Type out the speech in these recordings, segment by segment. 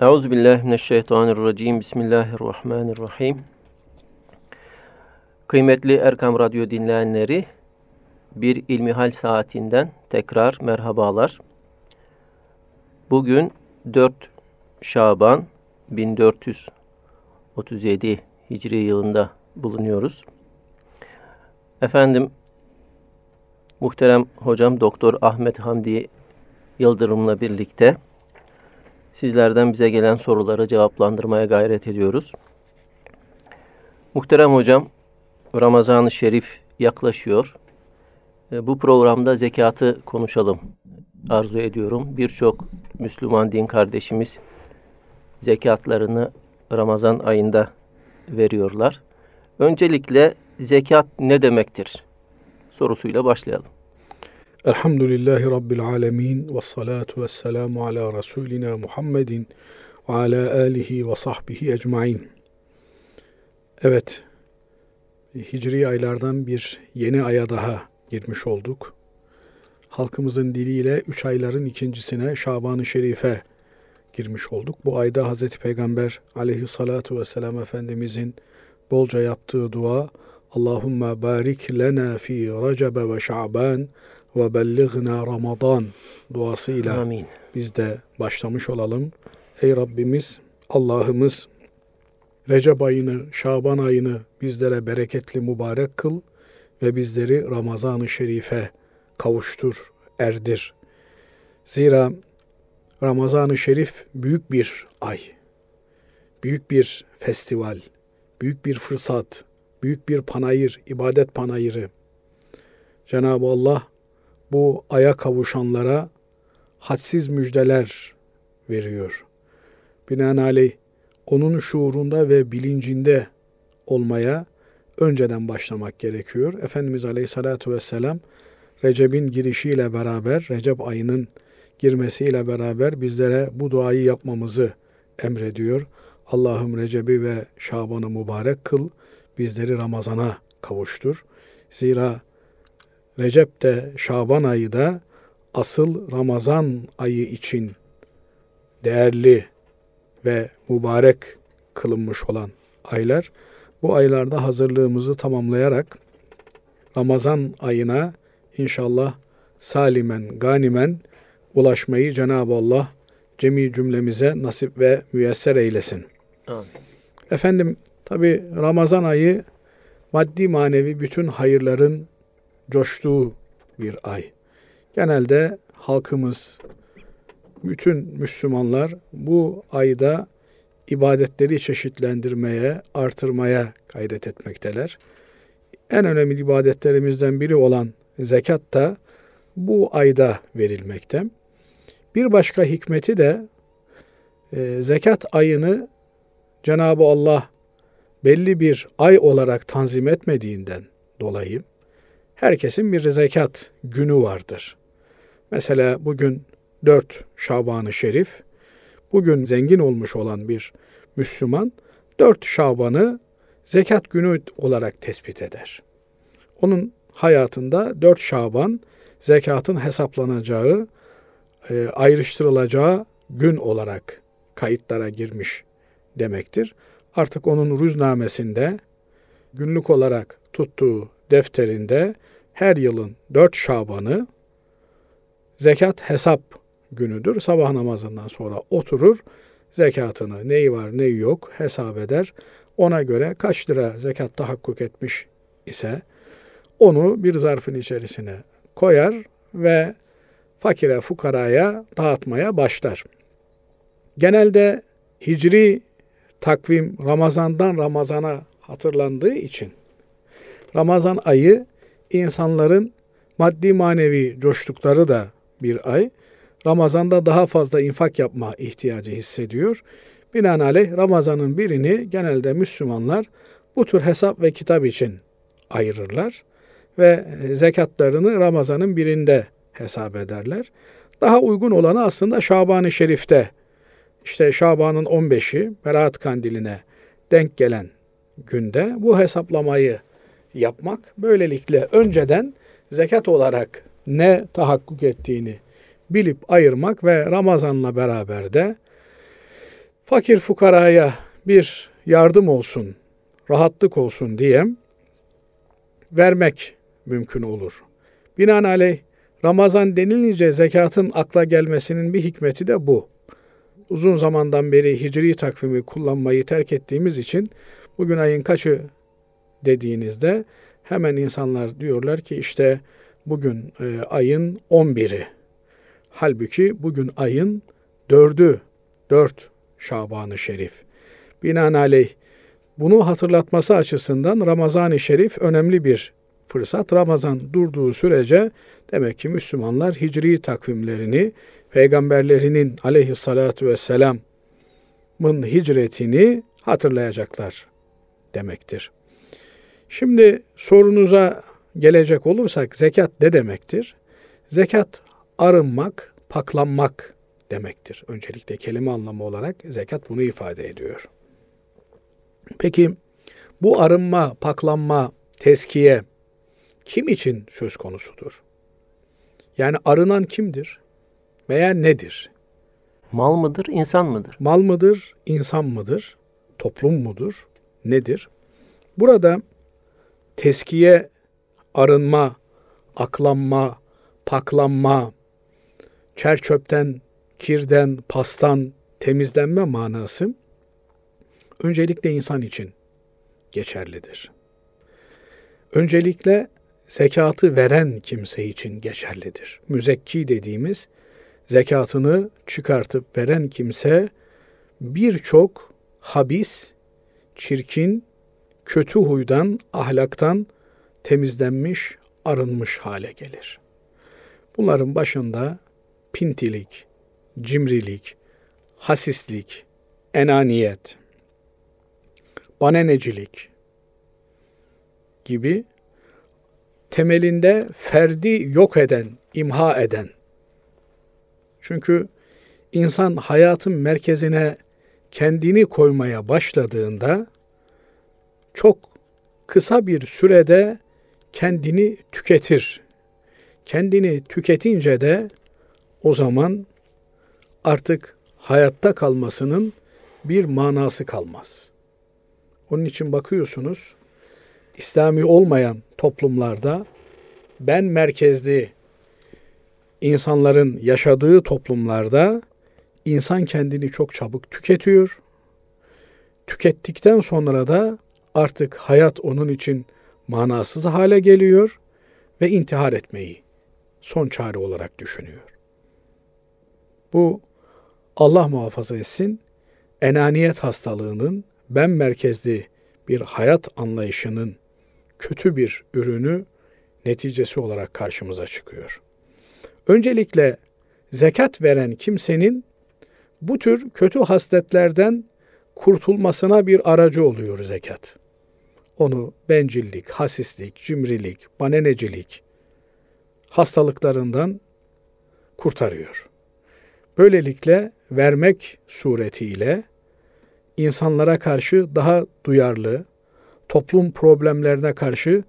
Euzubillahimineşşeytanirracim. Bismillahirrahmanirrahim. Kıymetli Erkam Radyo dinleyenleri, bir İlmihal saatinden tekrar merhabalar. Bugün 4 Şaban 1437 Hicri yılında bulunuyoruz. Efendim, muhterem hocam Doktor Ahmet Hamdi Yıldırım'la birlikte sizlerden bize gelen soruları cevaplandırmaya gayret ediyoruz. Muhterem hocam, Ramazan-ı Şerif yaklaşıyor. E, bu programda zekatı konuşalım arzu ediyorum. Birçok Müslüman din kardeşimiz zekatlarını Ramazan ayında veriyorlar. Öncelikle zekat ne demektir? Sorusuyla başlayalım. Elhamdülillahi Rabbil alemin ve salatu ve selamu ala Resulina Muhammedin ve ala alihi ve sahbihi ecmain. Evet, Hicri aylardan bir yeni aya daha girmiş olduk. Halkımızın diliyle üç ayların ikincisine Şaban-ı Şerife girmiş olduk. Bu ayda Hazreti Peygamber aleyhissalatu vesselam Efendimizin bolca yaptığı dua Allahümme barik lena fi Recebe ve Şaban ve bellighna Ramazan duasıyla Amin. biz de başlamış olalım. Ey Rabbimiz, Allah'ımız Recep ayını, Şaban ayını bizlere bereketli mübarek kıl ve bizleri Ramazan-ı Şerif'e kavuştur, erdir. Zira Ramazan-ı Şerif büyük bir ay, büyük bir festival, büyük bir fırsat, büyük bir panayır, ibadet panayırı. Cenab-ı Allah bu aya kavuşanlara hadsiz müjdeler veriyor. Binaenaleyh onun şuurunda ve bilincinde olmaya önceden başlamak gerekiyor. Efendimiz Aleyhisselatü Vesselam Recep'in girişiyle beraber, Recep ayının girmesiyle beraber bizlere bu duayı yapmamızı emrediyor. Allah'ım Recep'i ve Şaban'ı mübarek kıl, bizleri Ramazan'a kavuştur. Zira Recep de Şaban ayı da asıl Ramazan ayı için değerli ve mübarek kılınmış olan aylar. Bu aylarda hazırlığımızı tamamlayarak Ramazan ayına inşallah salimen, ganimen ulaşmayı Cenab-ı Allah cemi cümlemize nasip ve müyesser eylesin. Amin. Efendim tabi Ramazan ayı maddi manevi bütün hayırların coştuğu bir ay. Genelde halkımız, bütün Müslümanlar bu ayda ibadetleri çeşitlendirmeye, artırmaya gayret etmekteler. En önemli ibadetlerimizden biri olan zekat da bu ayda verilmekte. Bir başka hikmeti de e, zekat ayını Cenab-ı Allah belli bir ay olarak tanzim etmediğinden dolayı herkesin bir zekat günü vardır. Mesela bugün 4 Şaban-ı Şerif, bugün zengin olmuş olan bir Müslüman 4 Şaban'ı zekat günü olarak tespit eder. Onun hayatında 4 Şaban zekatın hesaplanacağı, e, ayrıştırılacağı gün olarak kayıtlara girmiş demektir. Artık onun rüznamesinde günlük olarak tuttuğu defterinde her yılın 4 Şaban'ı zekat hesap günüdür. Sabah namazından sonra oturur, zekatını neyi var neyi yok hesap eder. Ona göre kaç lira zekat tahakkuk etmiş ise onu bir zarfın içerisine koyar ve fakire fukaraya dağıtmaya başlar. Genelde hicri takvim Ramazan'dan Ramazan'a hatırlandığı için Ramazan ayı insanların maddi manevi coştukları da bir ay. Ramazan'da daha fazla infak yapma ihtiyacı hissediyor. Binaenaleyh Ramazan'ın birini genelde Müslümanlar bu tür hesap ve kitap için ayırırlar ve zekatlarını Ramazan'ın birinde hesap ederler. Daha uygun olanı aslında Şaban-ı Şerif'te işte Şaban'ın 15'i Berat Kandili'ne denk gelen günde bu hesaplamayı yapmak böylelikle önceden zekat olarak ne tahakkuk ettiğini bilip ayırmak ve Ramazan'la beraber de fakir fukaraya bir yardım olsun, rahatlık olsun diye vermek mümkün olur. Binaenaleyh Ramazan denilince zekatın akla gelmesinin bir hikmeti de bu. Uzun zamandan beri hicri takvimi kullanmayı terk ettiğimiz için bugün ayın kaçı dediğinizde hemen insanlar diyorlar ki işte bugün e, ayın 11'i. Halbuki bugün ayın 4'ü, 4 Şaban-ı Şerif. Binaenaleyh bunu hatırlatması açısından Ramazan-ı Şerif önemli bir fırsat. Ramazan durduğu sürece demek ki Müslümanlar hicri takvimlerini peygamberlerinin aleyhissalatu vesselamın hicretini hatırlayacaklar demektir. Şimdi sorunuza gelecek olursak zekat ne demektir? Zekat arınmak, paklanmak demektir. Öncelikle kelime anlamı olarak zekat bunu ifade ediyor. Peki bu arınma, paklanma, teskiye kim için söz konusudur? Yani arınan kimdir? Veya nedir? Mal mıdır, insan mıdır? Mal mıdır, insan mıdır, toplum mudur, nedir? Burada teskiye, arınma, aklanma, paklanma, çer çöpten, kirden, pastan temizlenme manası öncelikle insan için geçerlidir. Öncelikle zekatı veren kimse için geçerlidir. Müzekki dediğimiz zekatını çıkartıp veren kimse birçok habis, çirkin, kötü huydan, ahlaktan temizlenmiş, arınmış hale gelir. Bunların başında pintilik, cimrilik, hasislik, enaniyet, banenecilik gibi temelinde ferdi yok eden, imha eden. Çünkü insan hayatın merkezine kendini koymaya başladığında çok kısa bir sürede kendini tüketir. Kendini tüketince de o zaman artık hayatta kalmasının bir manası kalmaz. Onun için bakıyorsunuz İslami olmayan toplumlarda ben merkezli insanların yaşadığı toplumlarda insan kendini çok çabuk tüketiyor. Tükettikten sonra da artık hayat onun için manasız hale geliyor ve intihar etmeyi son çare olarak düşünüyor. Bu Allah muhafaza etsin enaniyet hastalığının ben merkezli bir hayat anlayışının kötü bir ürünü neticesi olarak karşımıza çıkıyor. Öncelikle zekat veren kimsenin bu tür kötü hasletlerden kurtulmasına bir aracı oluyor zekat. Onu bencillik, hasislik, cimrilik, banenecilik hastalıklarından kurtarıyor. Böylelikle vermek suretiyle insanlara karşı daha duyarlı, toplum problemlerine karşı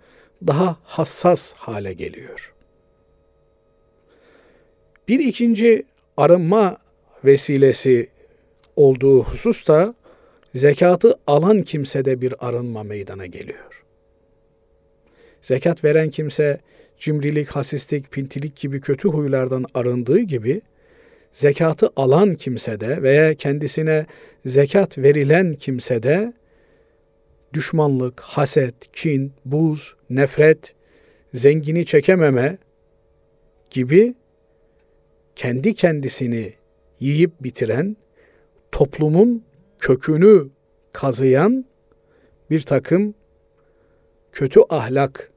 daha hassas hale geliyor. Bir ikinci arınma vesilesi olduğu husus da zekatı alan kimsede bir arınma meydana geliyor. Zekat veren kimse cimrilik, hasislik, pintilik gibi kötü huylardan arındığı gibi zekatı alan kimsede veya kendisine zekat verilen kimsede düşmanlık, haset, kin, buz, nefret, zengini çekememe gibi kendi kendisini yiyip bitiren, toplumun kökünü kazıyan bir takım kötü ahlak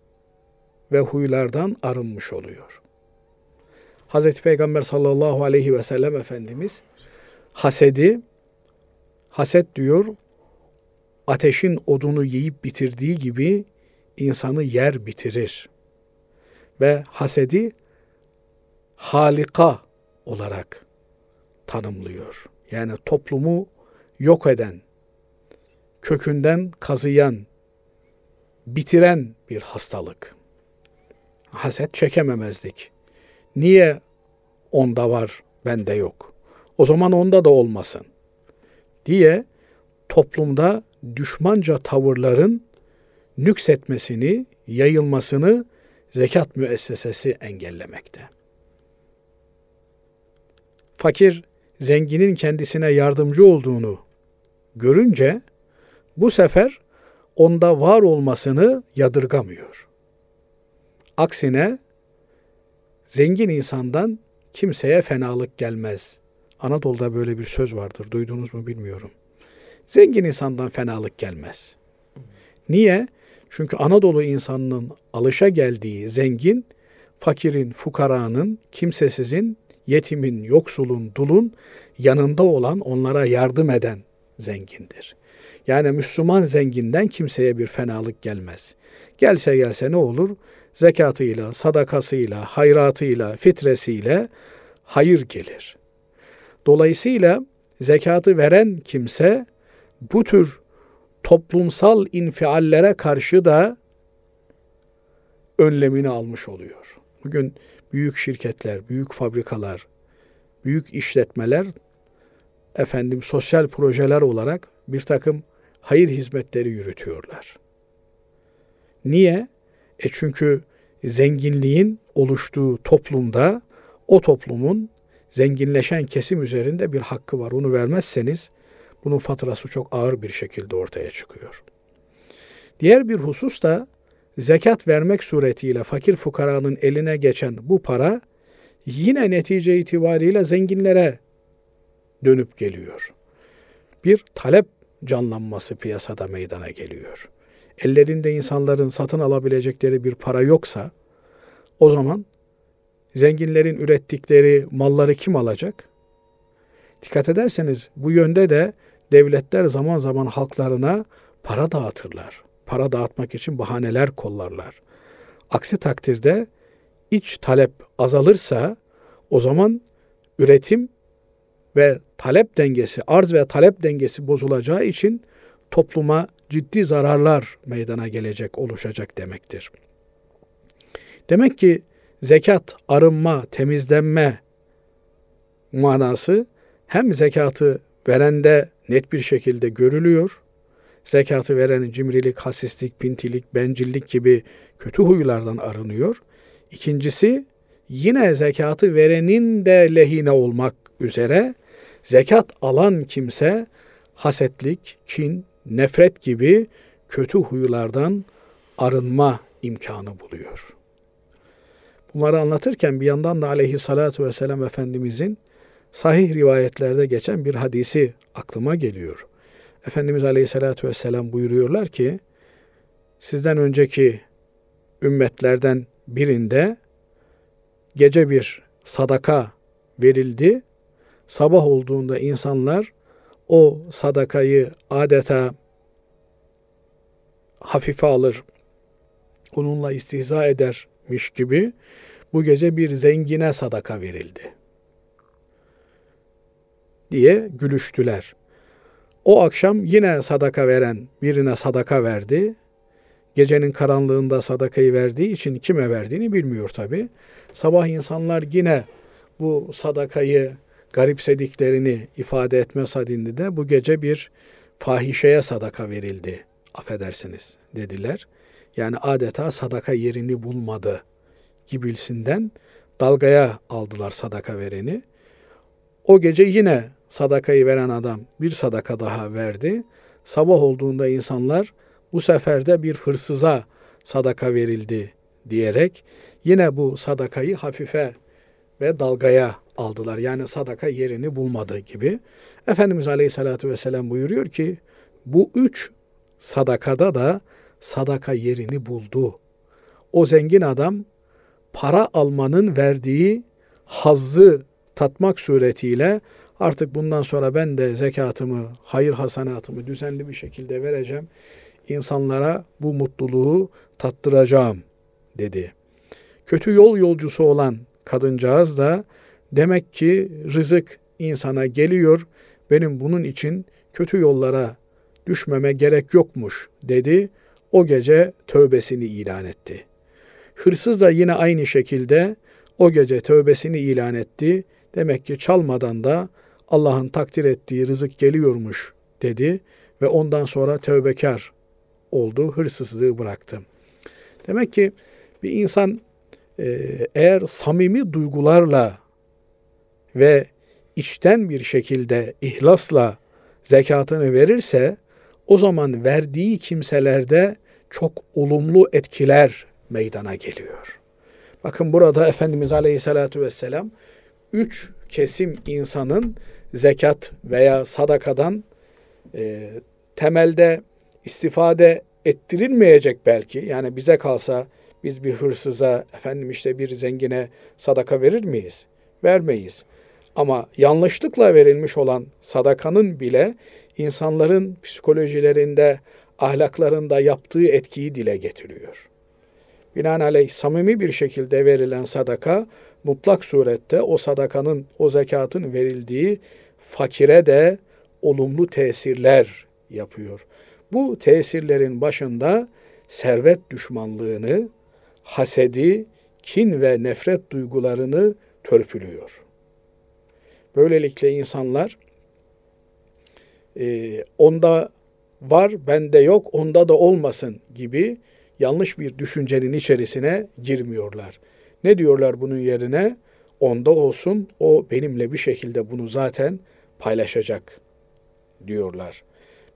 ve huylardan arınmış oluyor. Hazreti Peygamber sallallahu aleyhi ve sellem Efendimiz hasedi, haset diyor, ateşin odunu yiyip bitirdiği gibi insanı yer bitirir. Ve hasedi halika olarak tanımlıyor. Yani toplumu yok eden, kökünden kazıyan, bitiren bir hastalık. Haset çekememezlik. Niye onda var, bende yok? O zaman onda da olmasın. diye toplumda düşmanca tavırların nüksetmesini, yayılmasını zekat müessesesi engellemekte. Fakir zenginin kendisine yardımcı olduğunu görünce bu sefer onda var olmasını yadırgamıyor. Aksine zengin insandan kimseye fenalık gelmez. Anadolu'da böyle bir söz vardır. Duydunuz mu bilmiyorum. Zengin insandan fenalık gelmez. Niye? Çünkü Anadolu insanının alışa geldiği zengin, fakirin, fukaranın, kimsesizin, yetimin, yoksulun, dulun yanında olan, onlara yardım eden zengindir. Yani Müslüman zenginden kimseye bir fenalık gelmez. Gelse gelse ne olur? Zekatıyla, sadakasıyla, hayratıyla, fitresiyle hayır gelir. Dolayısıyla zekatı veren kimse bu tür toplumsal infiallere karşı da önlemini almış oluyor. Bugün büyük şirketler, büyük fabrikalar, büyük işletmeler efendim sosyal projeler olarak bir takım hayır hizmetleri yürütüyorlar. Niye? E çünkü zenginliğin oluştuğu toplumda o toplumun zenginleşen kesim üzerinde bir hakkı var. Onu vermezseniz bunun faturası çok ağır bir şekilde ortaya çıkıyor. Diğer bir husus da zekat vermek suretiyle fakir fukaranın eline geçen bu para yine netice itibariyle zenginlere dönüp geliyor. Bir talep canlanması piyasada meydana geliyor. Ellerinde insanların satın alabilecekleri bir para yoksa o zaman zenginlerin ürettikleri malları kim alacak? Dikkat ederseniz bu yönde de devletler zaman zaman halklarına para dağıtırlar. Para dağıtmak için bahaneler kollarlar. Aksi takdirde iç talep azalırsa o zaman üretim ve talep dengesi, arz ve talep dengesi bozulacağı için topluma ciddi zararlar meydana gelecek, oluşacak demektir. Demek ki zekat, arınma, temizlenme manası hem zekatı verende net bir şekilde görülüyor. Zekatı verenin cimrilik, hasislik, pintilik, bencillik gibi kötü huylardan arınıyor. İkincisi yine zekatı verenin de lehine olmak üzere zekat alan kimse hasetlik, kin, nefret gibi kötü huylardan arınma imkanı buluyor. Bunları anlatırken bir yandan da aleyhissalatu vesselam Efendimizin sahih rivayetlerde geçen bir hadisi aklıma geliyor. Efendimiz aleyhissalatu vesselam buyuruyorlar ki sizden önceki ümmetlerden birinde gece bir sadaka verildi. Sabah olduğunda insanlar o sadakayı adeta hafife alır, onunla istihza edermiş gibi bu gece bir zengine sadaka verildi diye gülüştüler. O akşam yine sadaka veren birine sadaka verdi. Gecenin karanlığında sadakayı verdiği için kime verdiğini bilmiyor tabi. Sabah insanlar yine bu sadakayı garipsediklerini ifade etme sadinde de bu gece bir fahişeye sadaka verildi. Affedersiniz dediler. Yani adeta sadaka yerini bulmadı gibisinden dalgaya aldılar sadaka vereni. O gece yine sadakayı veren adam bir sadaka daha verdi. Sabah olduğunda insanlar bu sefer de bir hırsıza sadaka verildi diyerek yine bu sadakayı hafife ve dalgaya aldılar. Yani sadaka yerini bulmadı gibi. Efendimiz Aleyhisselatü Vesselam buyuruyor ki bu üç sadakada da sadaka yerini buldu. O zengin adam para almanın verdiği hazzı tatmak suretiyle artık bundan sonra ben de zekatımı, hayır hasanatımı düzenli bir şekilde vereceğim. İnsanlara bu mutluluğu tattıracağım dedi. Kötü yol yolcusu olan kadıncağız da demek ki rızık insana geliyor. Benim bunun için kötü yollara düşmeme gerek yokmuş dedi. O gece tövbesini ilan etti. Hırsız da yine aynı şekilde o gece tövbesini ilan etti. Demek ki çalmadan da Allah'ın takdir ettiği rızık geliyormuş dedi ve ondan sonra tövbekar oldu, hırsızlığı bıraktı. Demek ki bir insan eğer samimi duygularla ve içten bir şekilde ihlasla zekatını verirse o zaman verdiği kimselerde çok olumlu etkiler meydana geliyor. Bakın burada Efendimiz Aleyhisselatü Vesselam üç kesim insanın zekat veya sadakadan e, temelde istifade ettirilmeyecek belki. Yani bize kalsa biz bir hırsıza, efendim işte bir zengine sadaka verir miyiz? Vermeyiz. Ama yanlışlıkla verilmiş olan sadakanın bile insanların psikolojilerinde, ahlaklarında yaptığı etkiyi dile getiriyor. Binaenaleyh samimi bir şekilde verilen sadaka mutlak surette o sadakanın, o zekatın verildiği fakire de olumlu tesirler yapıyor. Bu tesirlerin başında servet düşmanlığını, hasedi, kin ve nefret duygularını törpülüyor. Böylelikle insanlar e, onda var, bende yok, onda da olmasın gibi yanlış bir düşüncenin içerisine girmiyorlar. Ne diyorlar bunun yerine? Onda olsun, o benimle bir şekilde bunu zaten paylaşacak diyorlar.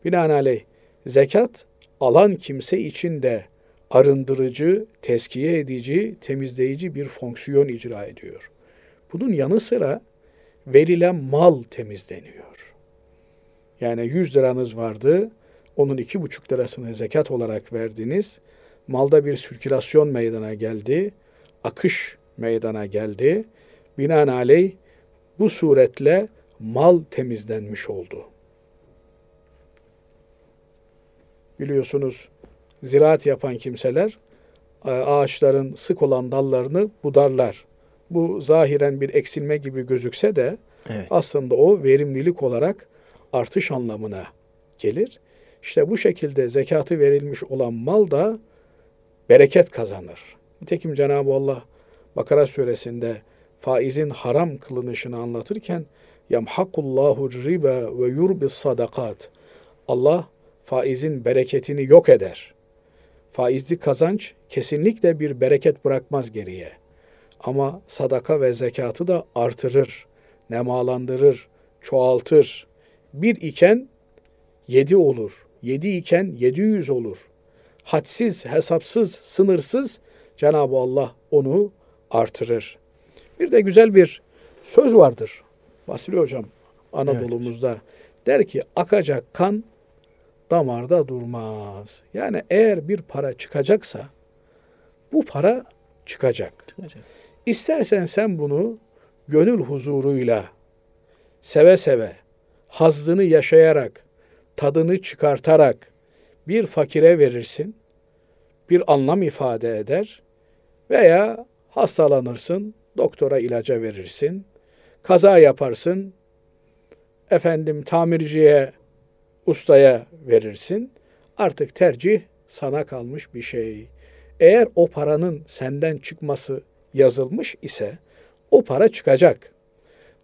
Binaenaleyh zekat alan kimse için de arındırıcı, teskiye edici, temizleyici bir fonksiyon icra ediyor. Bunun yanı sıra verilen mal temizleniyor. Yani 100 liranız vardı, onun iki buçuk lirasını zekat olarak verdiniz. Malda bir sirkülasyon meydana geldi, akış meydana geldi. Binaenaleyh bu suretle mal temizlenmiş oldu. Biliyorsunuz ziraat yapan kimseler ağaçların sık olan dallarını budarlar. Bu zahiren bir eksilme gibi gözükse de evet. aslında o verimlilik olarak artış anlamına gelir. İşte bu şekilde zekatı verilmiş olan mal da bereket kazanır. Nitekim Cenab-ı Allah Bakara suresinde faizin haram kılınışını anlatırken yamhakullahu riba ve yurbis sadakat. Allah faizin bereketini yok eder. Faizli kazanç kesinlikle bir bereket bırakmaz geriye. Ama sadaka ve zekatı da artırır, nemalandırır, çoğaltır. Bir iken yedi olur. Yedi iken yedi yüz olur. Hadsiz, hesapsız, sınırsız Cenab-ı Allah onu artırır. Bir de güzel bir söz vardır. Basri Hocam Anadolu'muzda evet. der ki akacak kan damarda durmaz. Yani eğer bir para çıkacaksa bu para çıkacak. çıkacak. İstersen sen bunu gönül huzuruyla seve seve, hazzını yaşayarak, tadını çıkartarak bir fakire verirsin. Bir anlam ifade eder veya hastalanırsın, doktora ilaca verirsin. Kaza yaparsın, efendim tamirciye ustaya verirsin. Artık tercih sana kalmış bir şey. Eğer o paranın senden çıkması yazılmış ise o para çıkacak.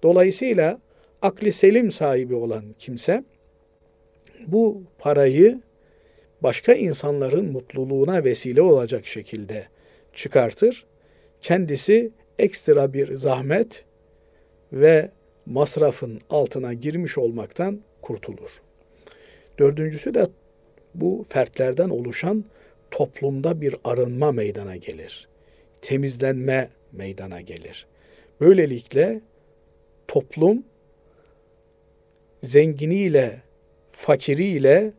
Dolayısıyla akli selim sahibi olan kimse bu parayı başka insanların mutluluğuna vesile olacak şekilde çıkartır. Kendisi ekstra bir zahmet ve masrafın altına girmiş olmaktan kurtulur. Dördüncüsü de bu fertlerden oluşan toplumda bir arınma meydana gelir. Temizlenme meydana gelir. Böylelikle toplum zenginiyle, fakiriyle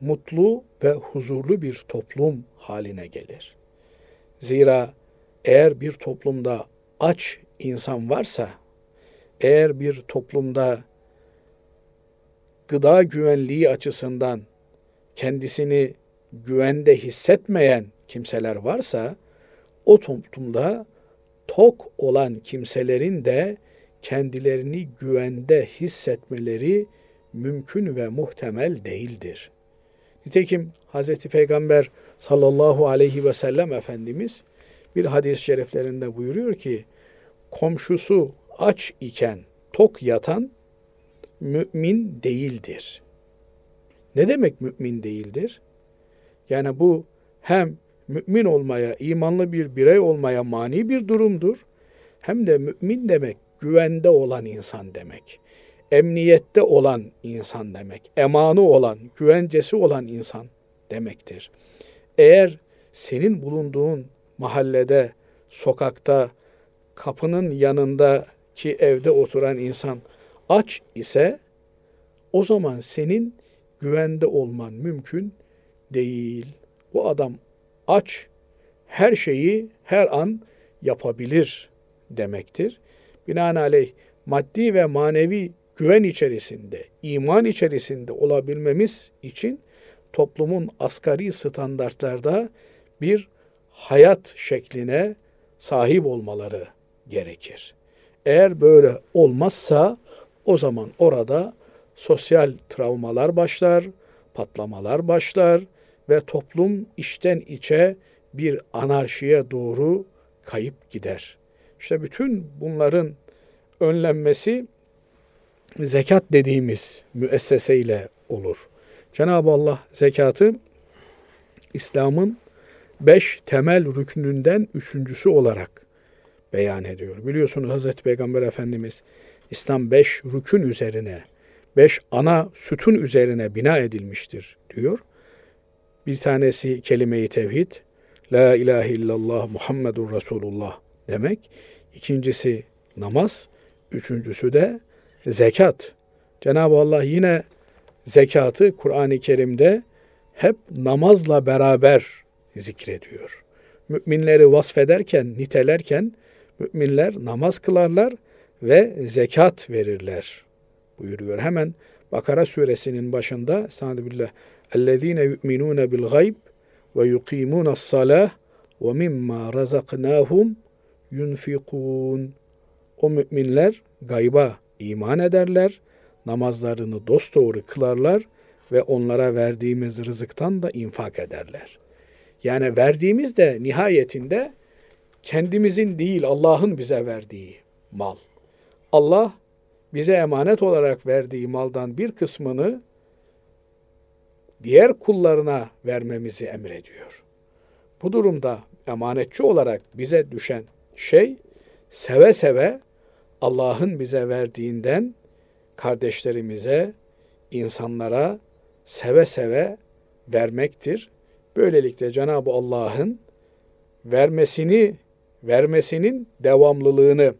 mutlu ve huzurlu bir toplum haline gelir. Zira eğer bir toplumda aç insan varsa, eğer bir toplumda gıda güvenliği açısından kendisini güvende hissetmeyen kimseler varsa o toplumda tok olan kimselerin de kendilerini güvende hissetmeleri mümkün ve muhtemel değildir. Nitekim Hz. Peygamber sallallahu aleyhi ve sellem Efendimiz bir hadis-i şeriflerinde buyuruyor ki komşusu aç iken tok yatan mümin değildir. Ne demek mümin değildir? Yani bu hem mümin olmaya, imanlı bir birey olmaya mani bir durumdur. Hem de mümin demek güvende olan insan demek. Emniyette olan insan demek. Emanı olan, güvencesi olan insan demektir. Eğer senin bulunduğun mahallede, sokakta, kapının yanındaki evde oturan insan aç ise o zaman senin güvende olman mümkün değil. Bu adam aç, her şeyi her an yapabilir demektir. Binaenaleyh maddi ve manevi güven içerisinde, iman içerisinde olabilmemiz için toplumun asgari standartlarda bir hayat şekline sahip olmaları gerekir. Eğer böyle olmazsa o zaman orada sosyal travmalar başlar, patlamalar başlar ve toplum içten içe bir anarşiye doğru kayıp gider. İşte bütün bunların önlenmesi zekat dediğimiz müesseseyle olur. Cenab-ı Allah zekatı İslam'ın beş temel rüknünden üçüncüsü olarak beyan ediyor. Biliyorsunuz Hazreti Peygamber Efendimiz İslam beş rükün üzerine, beş ana sütun üzerine bina edilmiştir diyor. Bir tanesi kelime-i tevhid, La ilahe illallah Muhammedur Resulullah demek. İkincisi namaz, üçüncüsü de zekat. Cenab-ı Allah yine zekatı Kur'an-ı Kerim'de hep namazla beraber zikrediyor. Müminleri vasfederken, nitelerken müminler namaz kılarlar ve zekat verirler buyuruyor. Hemen Bakara suresinin başında Estağfirullah. Ellezine gayb ve yuqimunas salah ve mimma razaknahum yunfikun. O müminler gayba iman ederler, namazlarını dosdoğru kılarlar ve onlara verdiğimiz rızıktan da infak ederler. Yani verdiğimiz de nihayetinde kendimizin değil Allah'ın bize verdiği mal. Allah bize emanet olarak verdiği maldan bir kısmını diğer kullarına vermemizi emrediyor. Bu durumda emanetçi olarak bize düşen şey seve seve Allah'ın bize verdiğinden kardeşlerimize, insanlara seve seve vermektir. Böylelikle Cenab-ı Allah'ın vermesini, vermesinin devamlılığını,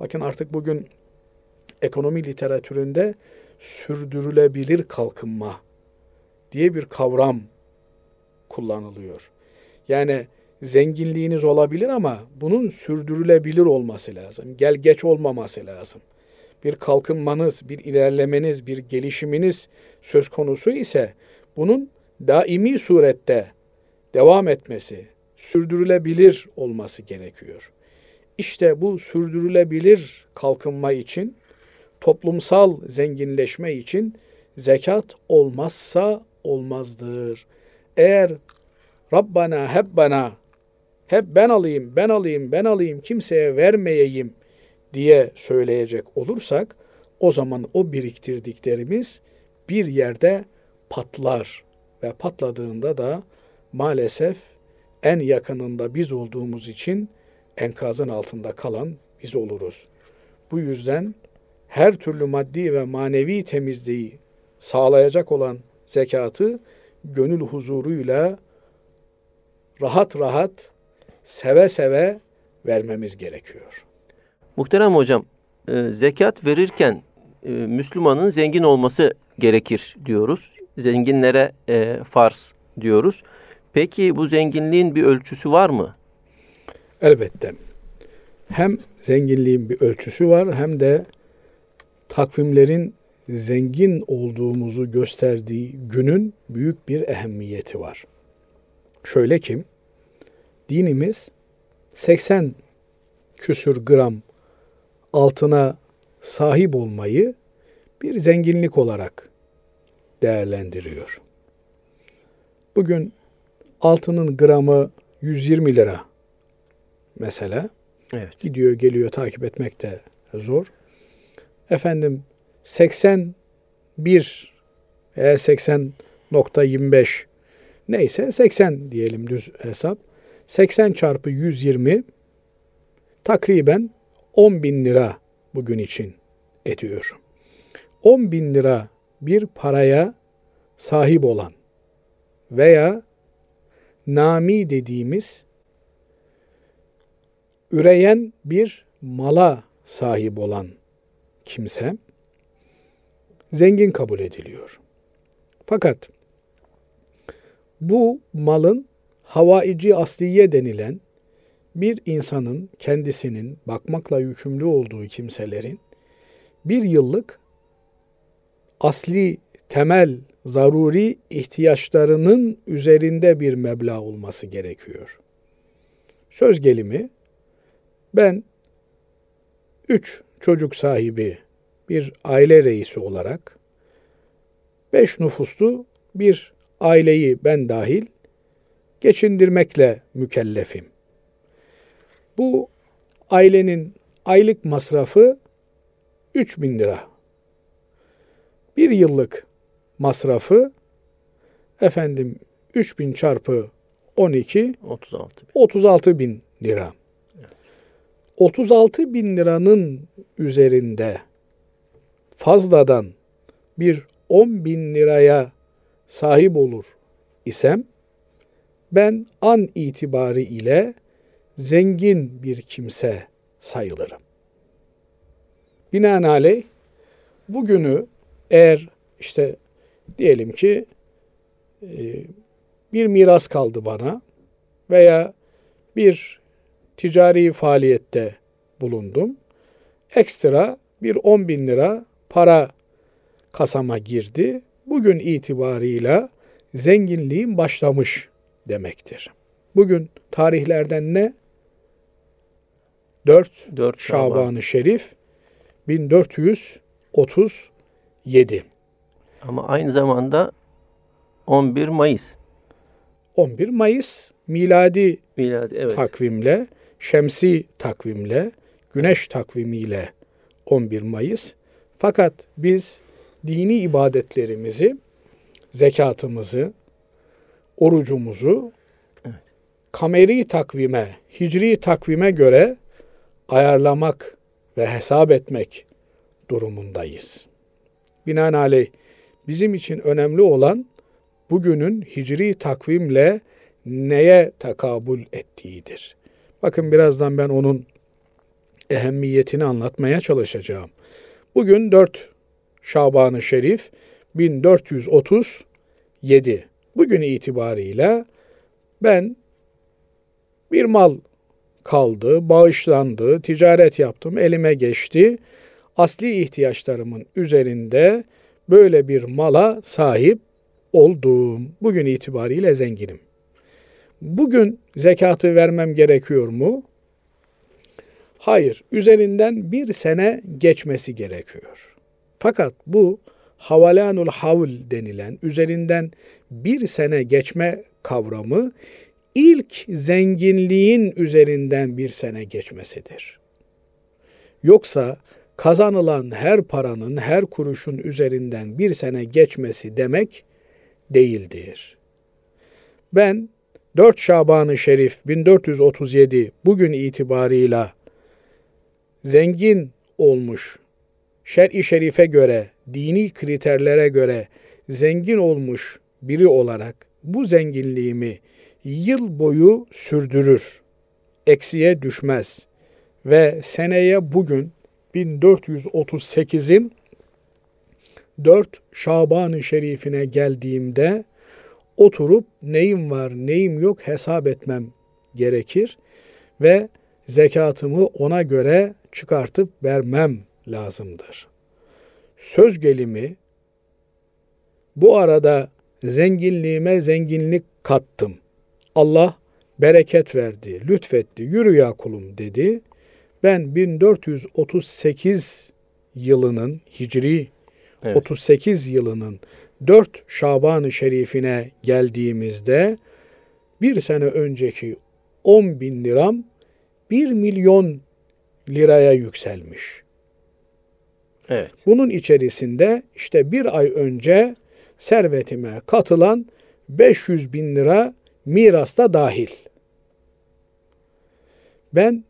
bakın artık bugün ekonomi literatüründe sürdürülebilir kalkınma diye bir kavram kullanılıyor. Yani zenginliğiniz olabilir ama bunun sürdürülebilir olması lazım. Gel geç olmaması lazım. Bir kalkınmanız, bir ilerlemeniz, bir gelişiminiz söz konusu ise bunun daimi surette devam etmesi, sürdürülebilir olması gerekiyor. İşte bu sürdürülebilir kalkınma için, toplumsal zenginleşme için zekat olmazsa olmazdır. Eğer Rabbana hep bana hep ben alayım, ben alayım, ben alayım, kimseye vermeyeyim diye söyleyecek olursak o zaman o biriktirdiklerimiz bir yerde patlar ve patladığında da maalesef en yakınında biz olduğumuz için enkazın altında kalan biz oluruz. Bu yüzden her türlü maddi ve manevi temizliği sağlayacak olan zekatı gönül huzuruyla rahat rahat seve seve vermemiz gerekiyor. Muhterem hocam, e, zekat verirken e, Müslümanın zengin olması gerekir diyoruz. Zenginlere e, farz diyoruz. Peki bu zenginliğin bir ölçüsü var mı? Elbette. Hem zenginliğin bir ölçüsü var hem de takvimlerin zengin olduğumuzu gösterdiği günün büyük bir ehemmiyeti var. Şöyle ki dinimiz 80 küsür gram altına sahip olmayı bir zenginlik olarak değerlendiriyor. Bugün altının gramı 120 lira mesela. Evet. Gidiyor geliyor takip etmek de zor. Efendim 80 1 e 80.25 neyse 80 diyelim düz hesap. 80 çarpı 120 takriben 10 bin lira bugün için ediyor. 10 bin lira bir paraya sahip olan veya nami dediğimiz üreyen bir mala sahip olan kimse zengin kabul ediliyor. Fakat bu malın havaici asliye denilen bir insanın kendisinin bakmakla yükümlü olduğu kimselerin bir yıllık asli temel zaruri ihtiyaçlarının üzerinde bir meblağ olması gerekiyor. Söz gelimi ben üç çocuk sahibi bir aile reisi olarak beş nüfuslu bir aileyi ben dahil geçindirmekle mükellefim. Bu ailenin aylık masrafı 3 bin lira. Bir yıllık masrafı efendim 3 bin çarpı 12 36 bin. 36 bin lira. 36 bin liranın üzerinde fazladan bir 10 bin liraya sahip olur isem ben an itibarı ile zengin bir kimse sayılırım. Binaenaleyh bugünü eğer işte diyelim ki e, bir miras kaldı bana veya bir ticari faaliyette bulundum. Ekstra bir 10 bin lira para kasama girdi. Bugün itibarıyla zenginliğim başlamış demektir. Bugün tarihlerden ne? 4 4 Şaban. Şaban-ı Şerif 1437. Ama aynı zamanda 11 Mayıs 11 Mayıs miladi miladi evet. takvimle, şemsi takvimle, güneş takvimiyle 11 Mayıs. Fakat biz dini ibadetlerimizi, zekatımızı, orucumuzu kameri takvime, hicri takvime göre ayarlamak ve hesap etmek durumundayız. Binaenaleyh bizim için önemli olan bugünün hicri takvimle neye takabül ettiğidir. Bakın birazdan ben onun ehemmiyetini anlatmaya çalışacağım. Bugün 4 Şaban-ı Şerif 1437. Bugün itibarıyla ben bir mal kaldı, bağışlandı, ticaret yaptım, elime geçti. Asli ihtiyaçlarımın üzerinde böyle bir mala sahip oldum. Bugün itibariyle zenginim. Bugün zekatı vermem gerekiyor mu? Hayır, üzerinden bir sene geçmesi gerekiyor. Fakat bu havalanul havl denilen üzerinden bir sene geçme kavramı ilk zenginliğin üzerinden bir sene geçmesidir. Yoksa kazanılan her paranın, her kuruşun üzerinden bir sene geçmesi demek değildir. Ben 4 Şaban-ı Şerif 1437 bugün itibarıyla zengin olmuş, şer-i şerife göre, dini kriterlere göre zengin olmuş biri olarak bu zenginliğimi yıl boyu sürdürür, eksiye düşmez. Ve seneye bugün 1438'in 4 Şaban-ı Şerifine geldiğimde oturup neyim var neyim yok hesap etmem gerekir ve zekatımı ona göre çıkartıp vermem lazımdır. Söz gelimi bu arada zenginliğime zenginlik kattım. Allah bereket verdi, lütfetti, yürü ya kulum dedi. Ben 1438 yılının Hicri Evet. 38 yılının 4 Şaban-ı Şerifine geldiğimizde bir sene önceki 10 bin liram 1 milyon liraya yükselmiş. Evet. Bunun içerisinde işte bir ay önce servetime katılan 500 bin lira mirasta dahil. Ben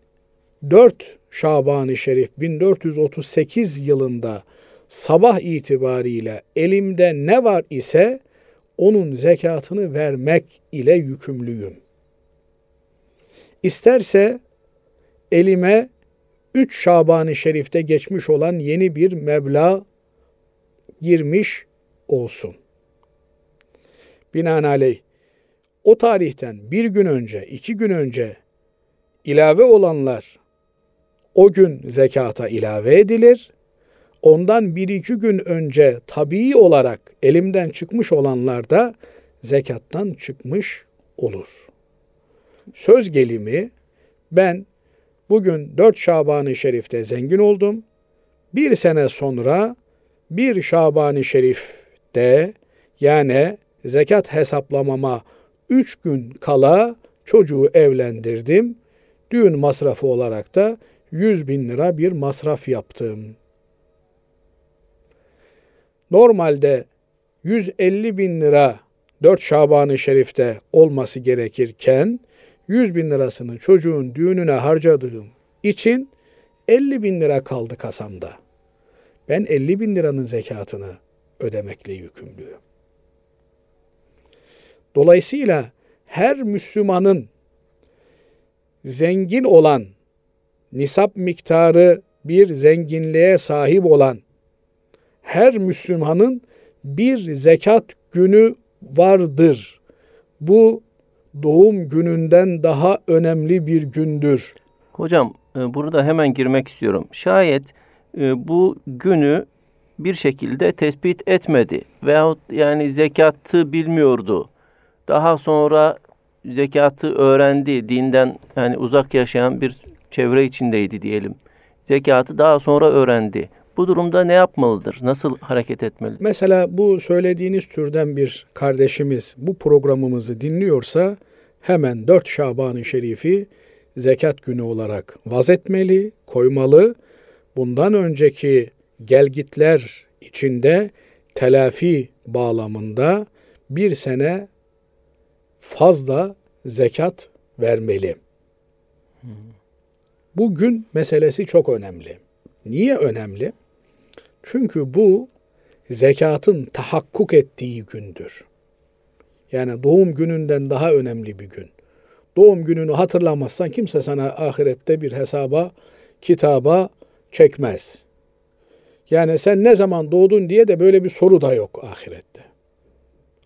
4 Şaban-ı Şerif 1438 yılında sabah itibariyle elimde ne var ise onun zekatını vermek ile yükümlüyüm. İsterse elime 3 Şaban-ı Şerif'te geçmiş olan yeni bir meblağ girmiş olsun. Binaenaleyh o tarihten bir gün önce, iki gün önce ilave olanlar o gün zekata ilave edilir. Ondan bir iki gün önce tabii olarak elimden çıkmış olanlar da zekattan çıkmış olur. Söz gelimi ben bugün 4 Şaban-ı Şerif'te zengin oldum. Bir sene sonra bir Şaban-ı Şerif'te yani zekat hesaplamama 3 gün kala çocuğu evlendirdim. Düğün masrafı olarak da 100 bin lira bir masraf yaptım. Normalde 150 bin lira 4 Şaban-ı Şerif'te olması gerekirken 100 bin lirasını çocuğun düğününe harcadığım için 50 bin lira kaldı kasamda. Ben 50 bin liranın zekatını ödemekle yükümlüyüm. Dolayısıyla her Müslümanın zengin olan, nisap miktarı bir zenginliğe sahip olan her Müslümanın bir zekat günü vardır. Bu doğum gününden daha önemli bir gündür. Hocam e, burada hemen girmek istiyorum. Şayet e, bu günü bir şekilde tespit etmedi veyahut yani zekatı bilmiyordu. Daha sonra zekatı öğrendi. Dinden yani uzak yaşayan bir çevre içindeydi diyelim. Zekatı daha sonra öğrendi. Bu durumda ne yapmalıdır? Nasıl hareket etmeli? Mesela bu söylediğiniz türden bir kardeşimiz bu programımızı dinliyorsa hemen 4 Şaban-ı Şerif'i zekat günü olarak vazetmeli, koymalı. Bundan önceki gelgitler içinde telafi bağlamında bir sene fazla zekat vermeli. Bu gün meselesi çok önemli. Niye önemli? Çünkü bu zekatın tahakkuk ettiği gündür. Yani doğum gününden daha önemli bir gün. Doğum gününü hatırlamazsan kimse sana ahirette bir hesaba, kitaba çekmez. Yani sen ne zaman doğdun diye de böyle bir soru da yok ahirette.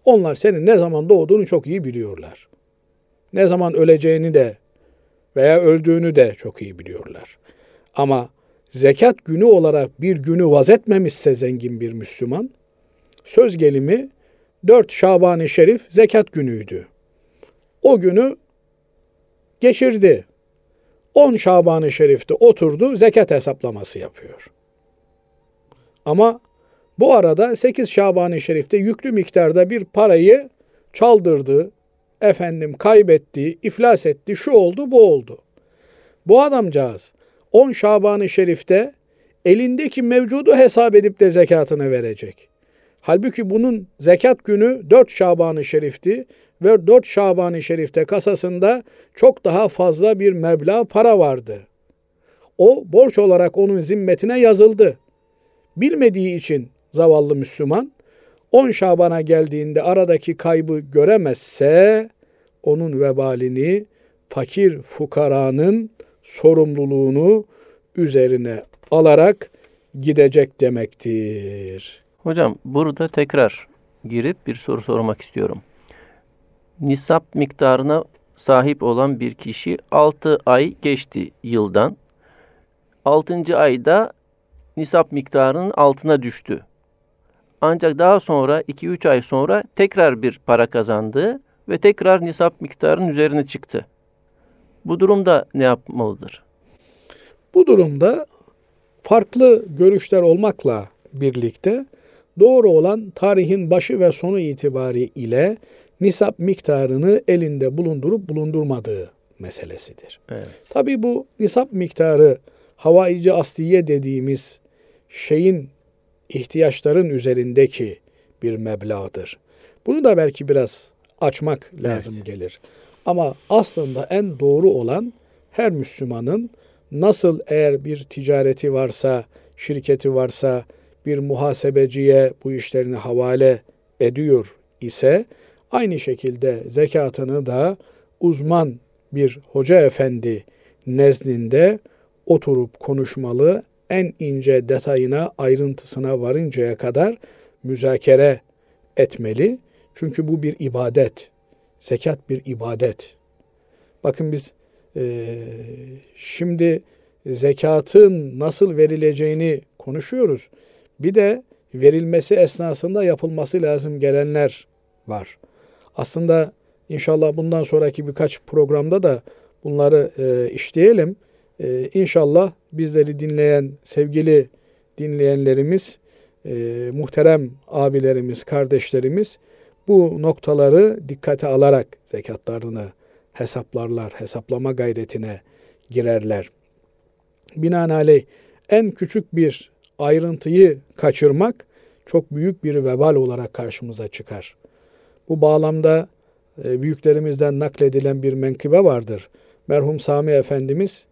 Onlar senin ne zaman doğduğunu çok iyi biliyorlar. Ne zaman öleceğini de veya öldüğünü de çok iyi biliyorlar. Ama zekat günü olarak bir günü vazetmemişse zengin bir Müslüman, söz gelimi 4 Şaban-ı Şerif zekat günüydü. O günü geçirdi. 10 Şaban-ı Şerif'te oturdu, zekat hesaplaması yapıyor. Ama bu arada 8 Şaban-ı Şerif'te yüklü miktarda bir parayı çaldırdı, efendim kaybetti, iflas etti, şu oldu, bu oldu. Bu adamcağız 10 Şaban-ı Şerif'te elindeki mevcudu hesap edip de zekatını verecek. Halbuki bunun zekat günü 4 Şaban-ı Şerif'ti ve 4 Şaban-ı Şerif'te kasasında çok daha fazla bir meblağ para vardı. O borç olarak onun zimmetine yazıldı. Bilmediği için zavallı Müslüman 10 Şaban'a geldiğinde aradaki kaybı göremezse onun vebalini fakir fukaranın sorumluluğunu üzerine alarak gidecek demektir. Hocam burada tekrar girip bir soru sormak istiyorum. Nisap miktarına sahip olan bir kişi 6 ay geçti yıldan. 6. ayda nisap miktarının altına düştü. Ancak daha sonra 2-3 ay sonra tekrar bir para kazandı ve tekrar nisap miktarının üzerine çıktı. Bu durumda ne yapmalıdır? Bu durumda farklı görüşler olmakla birlikte doğru olan tarihin başı ve sonu itibariyle nisap miktarını elinde bulundurup bulundurmadığı meselesidir. Evet. Tabii bu nisap miktarı havaici asliye dediğimiz şeyin ihtiyaçların üzerindeki bir meblağdır. Bunu da belki biraz açmak lazım Evet. gelir. Ama aslında en doğru olan her Müslümanın nasıl eğer bir ticareti varsa, şirketi varsa bir muhasebeciye bu işlerini havale ediyor ise aynı şekilde zekatını da uzman bir hoca efendi nezdinde oturup konuşmalı, en ince detayına, ayrıntısına varıncaya kadar müzakere etmeli. Çünkü bu bir ibadet. Zekat bir ibadet. Bakın biz eee, şimdi zekatın nasıl verileceğini konuşuyoruz. Bir de verilmesi esnasında yapılması lazım gelenler var. Aslında inşallah bundan sonraki birkaç programda da bunları e, işleyelim. E, inşallah bizleri dinleyen sevgili dinleyenlerimiz, e, muhterem abilerimiz, kardeşlerimiz bu noktaları dikkate alarak zekatlarını hesaplarlar, hesaplama gayretine girerler. Binaenaleyh en küçük bir ayrıntıyı kaçırmak çok büyük bir vebal olarak karşımıza çıkar. Bu bağlamda e, büyüklerimizden nakledilen bir menkıbe vardır. Merhum Sami Efendimiz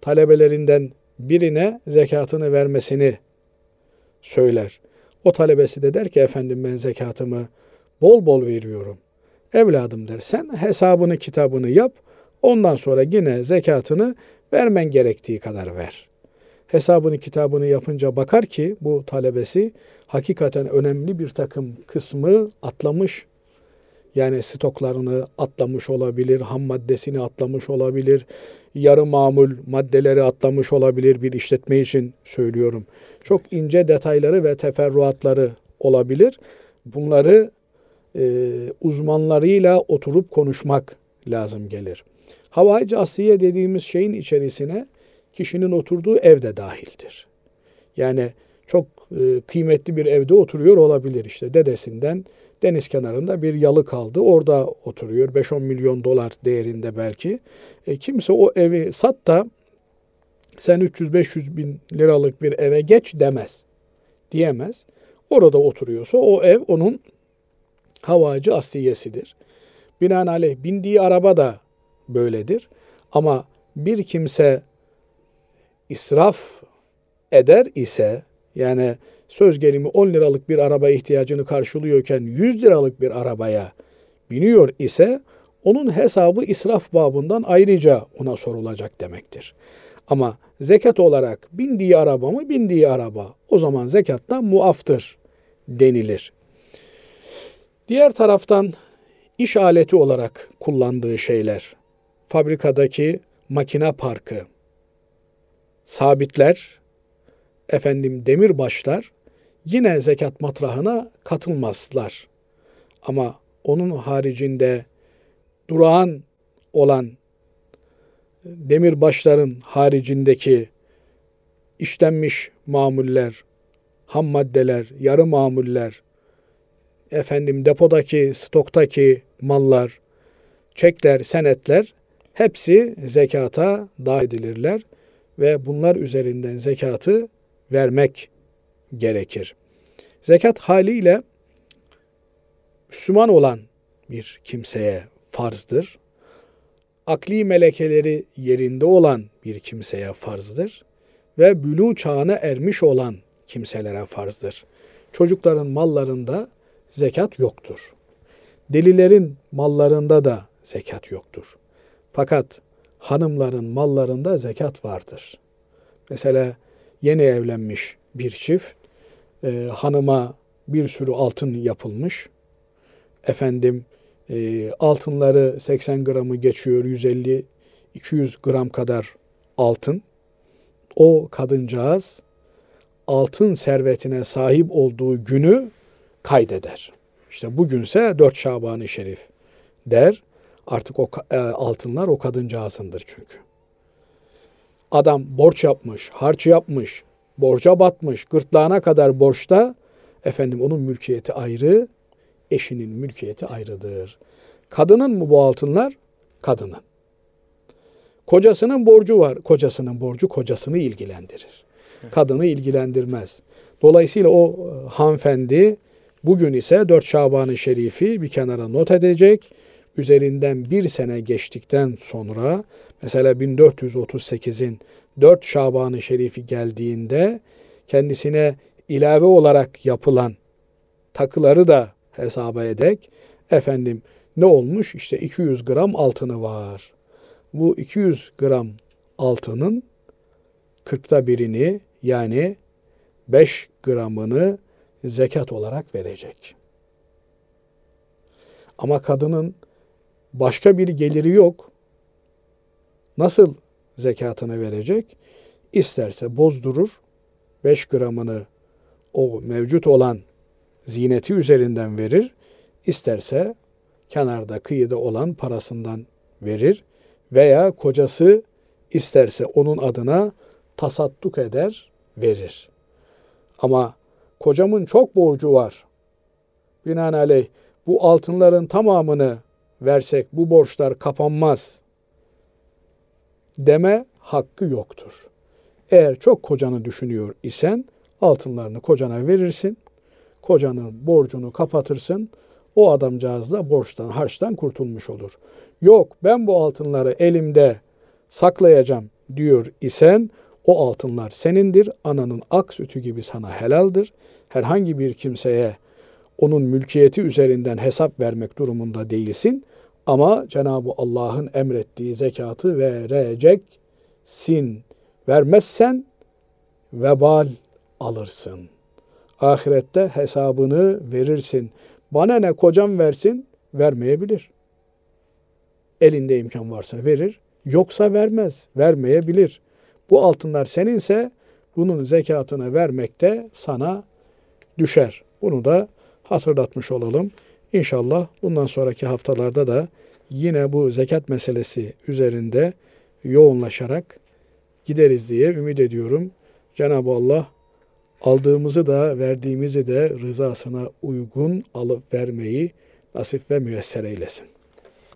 talebelerinden birine zekatını vermesini söyler. O talebesi de der ki efendim ben zekatımı bol bol veriyorum. Evladım der sen hesabını kitabını yap ondan sonra yine zekatını vermen gerektiği kadar ver. Hesabını kitabını yapınca bakar ki bu talebesi hakikaten önemli bir takım kısmı atlamış. Yani stoklarını atlamış olabilir, ham maddesini atlamış olabilir, yarı mamul maddeleri atlamış olabilir bir işletme için söylüyorum. Çok ince detayları ve teferruatları olabilir. Bunları e, uzmanlarıyla oturup konuşmak lazım gelir. Havai asiye dediğimiz şeyin içerisine kişinin oturduğu ev de dahildir. Yani çok e, kıymetli bir evde oturuyor olabilir işte dedesinden deniz kenarında bir yalı kaldı. Orada oturuyor 5-10 milyon dolar değerinde belki. E, kimse o evi sat da sen 300-500 bin liralık bir eve geç demez. Diyemez. Orada oturuyorsa o ev onun havacı asliyesidir. Binaenaleyh bindiği araba da böyledir. Ama bir kimse israf eder ise yani söz gelimi 10 liralık bir araba ihtiyacını karşılıyorken 100 liralık bir arabaya biniyor ise onun hesabı israf babından ayrıca ona sorulacak demektir. Ama zekat olarak bindiği araba mı bindiği araba o zaman zekattan muaftır denilir. Diğer taraftan iş aleti olarak kullandığı şeyler, fabrikadaki makine parkı, sabitler, efendim demirbaşlar yine zekat matrahına katılmazlar. Ama onun haricinde durağan olan demirbaşların haricindeki işlenmiş mamuller, ham maddeler, yarı mamuller, efendim depodaki, stoktaki mallar, çekler, senetler hepsi zekata dahil edilirler ve bunlar üzerinden zekatı vermek gerekir. Zekat haliyle Müslüman olan bir kimseye farzdır. Akli melekeleri yerinde olan bir kimseye farzdır ve bülü çağına ermiş olan kimselere farzdır. Çocukların mallarında zekat yoktur. Delilerin mallarında da zekat yoktur. Fakat hanımların mallarında zekat vardır. Mesela yeni evlenmiş bir çift e, hanıma bir sürü altın yapılmış. Efendim e, altınları 80 gramı geçiyor 150 200 gram kadar altın. O kadıncağız altın servetine sahip olduğu günü kaydeder. İşte bugünse 4 Şaban-ı Şerif der. Artık o e, altınlar o kadıncağızındır çünkü. Adam borç yapmış, harç yapmış, borca batmış, gırtlağına kadar borçta. Efendim onun mülkiyeti ayrı, eşinin mülkiyeti ayrıdır. Kadının mı bu altınlar? Kadının. Kocasının borcu var. Kocasının borcu kocasını ilgilendirir. Kadını ilgilendirmez. Dolayısıyla o e, hanımefendi bugün ise 4 Şaban-ı Şerif'i bir kenara not edecek. Üzerinden bir sene geçtikten sonra mesela 1438'in 4 Şaban-ı Şerif'i geldiğinde kendisine ilave olarak yapılan takıları da hesaba edek. Efendim ne olmuş? İşte 200 gram altını var. Bu 200 gram altının 40'ta birini yani 5 gramını zekat olarak verecek. Ama kadının başka bir geliri yok. Nasıl zekatını verecek? İsterse bozdurur, 5 gramını o mevcut olan zineti üzerinden verir, isterse kenarda kıyıda olan parasından verir veya kocası isterse onun adına tasadduk eder, verir. Ama kocamın çok borcu var. Binaenaleyh bu altınların tamamını versek bu borçlar kapanmaz deme hakkı yoktur. Eğer çok kocanı düşünüyor isen altınlarını kocana verirsin. Kocanın borcunu kapatırsın. O adamcağız da borçtan, harçtan kurtulmuş olur. Yok ben bu altınları elimde saklayacağım diyor isen o altınlar senindir. Ananın ak sütü gibi sana helaldir. Herhangi bir kimseye onun mülkiyeti üzerinden hesap vermek durumunda değilsin. Ama Cenab-ı Allah'ın emrettiği zekatı vereceksin. Vermezsen vebal alırsın. Ahirette hesabını verirsin. Bana ne kocam versin, vermeyebilir. Elinde imkan varsa verir, yoksa vermez, vermeyebilir. Bu altınlar seninse bunun zekatını vermek de sana düşer. Bunu da hatırlatmış olalım. İnşallah bundan sonraki haftalarda da yine bu zekat meselesi üzerinde yoğunlaşarak gideriz diye ümit ediyorum. Cenab-ı Allah aldığımızı da verdiğimizi de rızasına uygun alıp vermeyi nasip ve müyesser eylesin.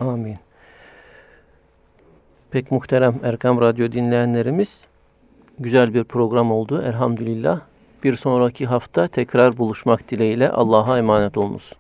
Amin. Pek muhterem Erkam Radyo dinleyenlerimiz güzel bir program oldu elhamdülillah. Bir sonraki hafta tekrar buluşmak dileğiyle Allah'a emanet olunuz.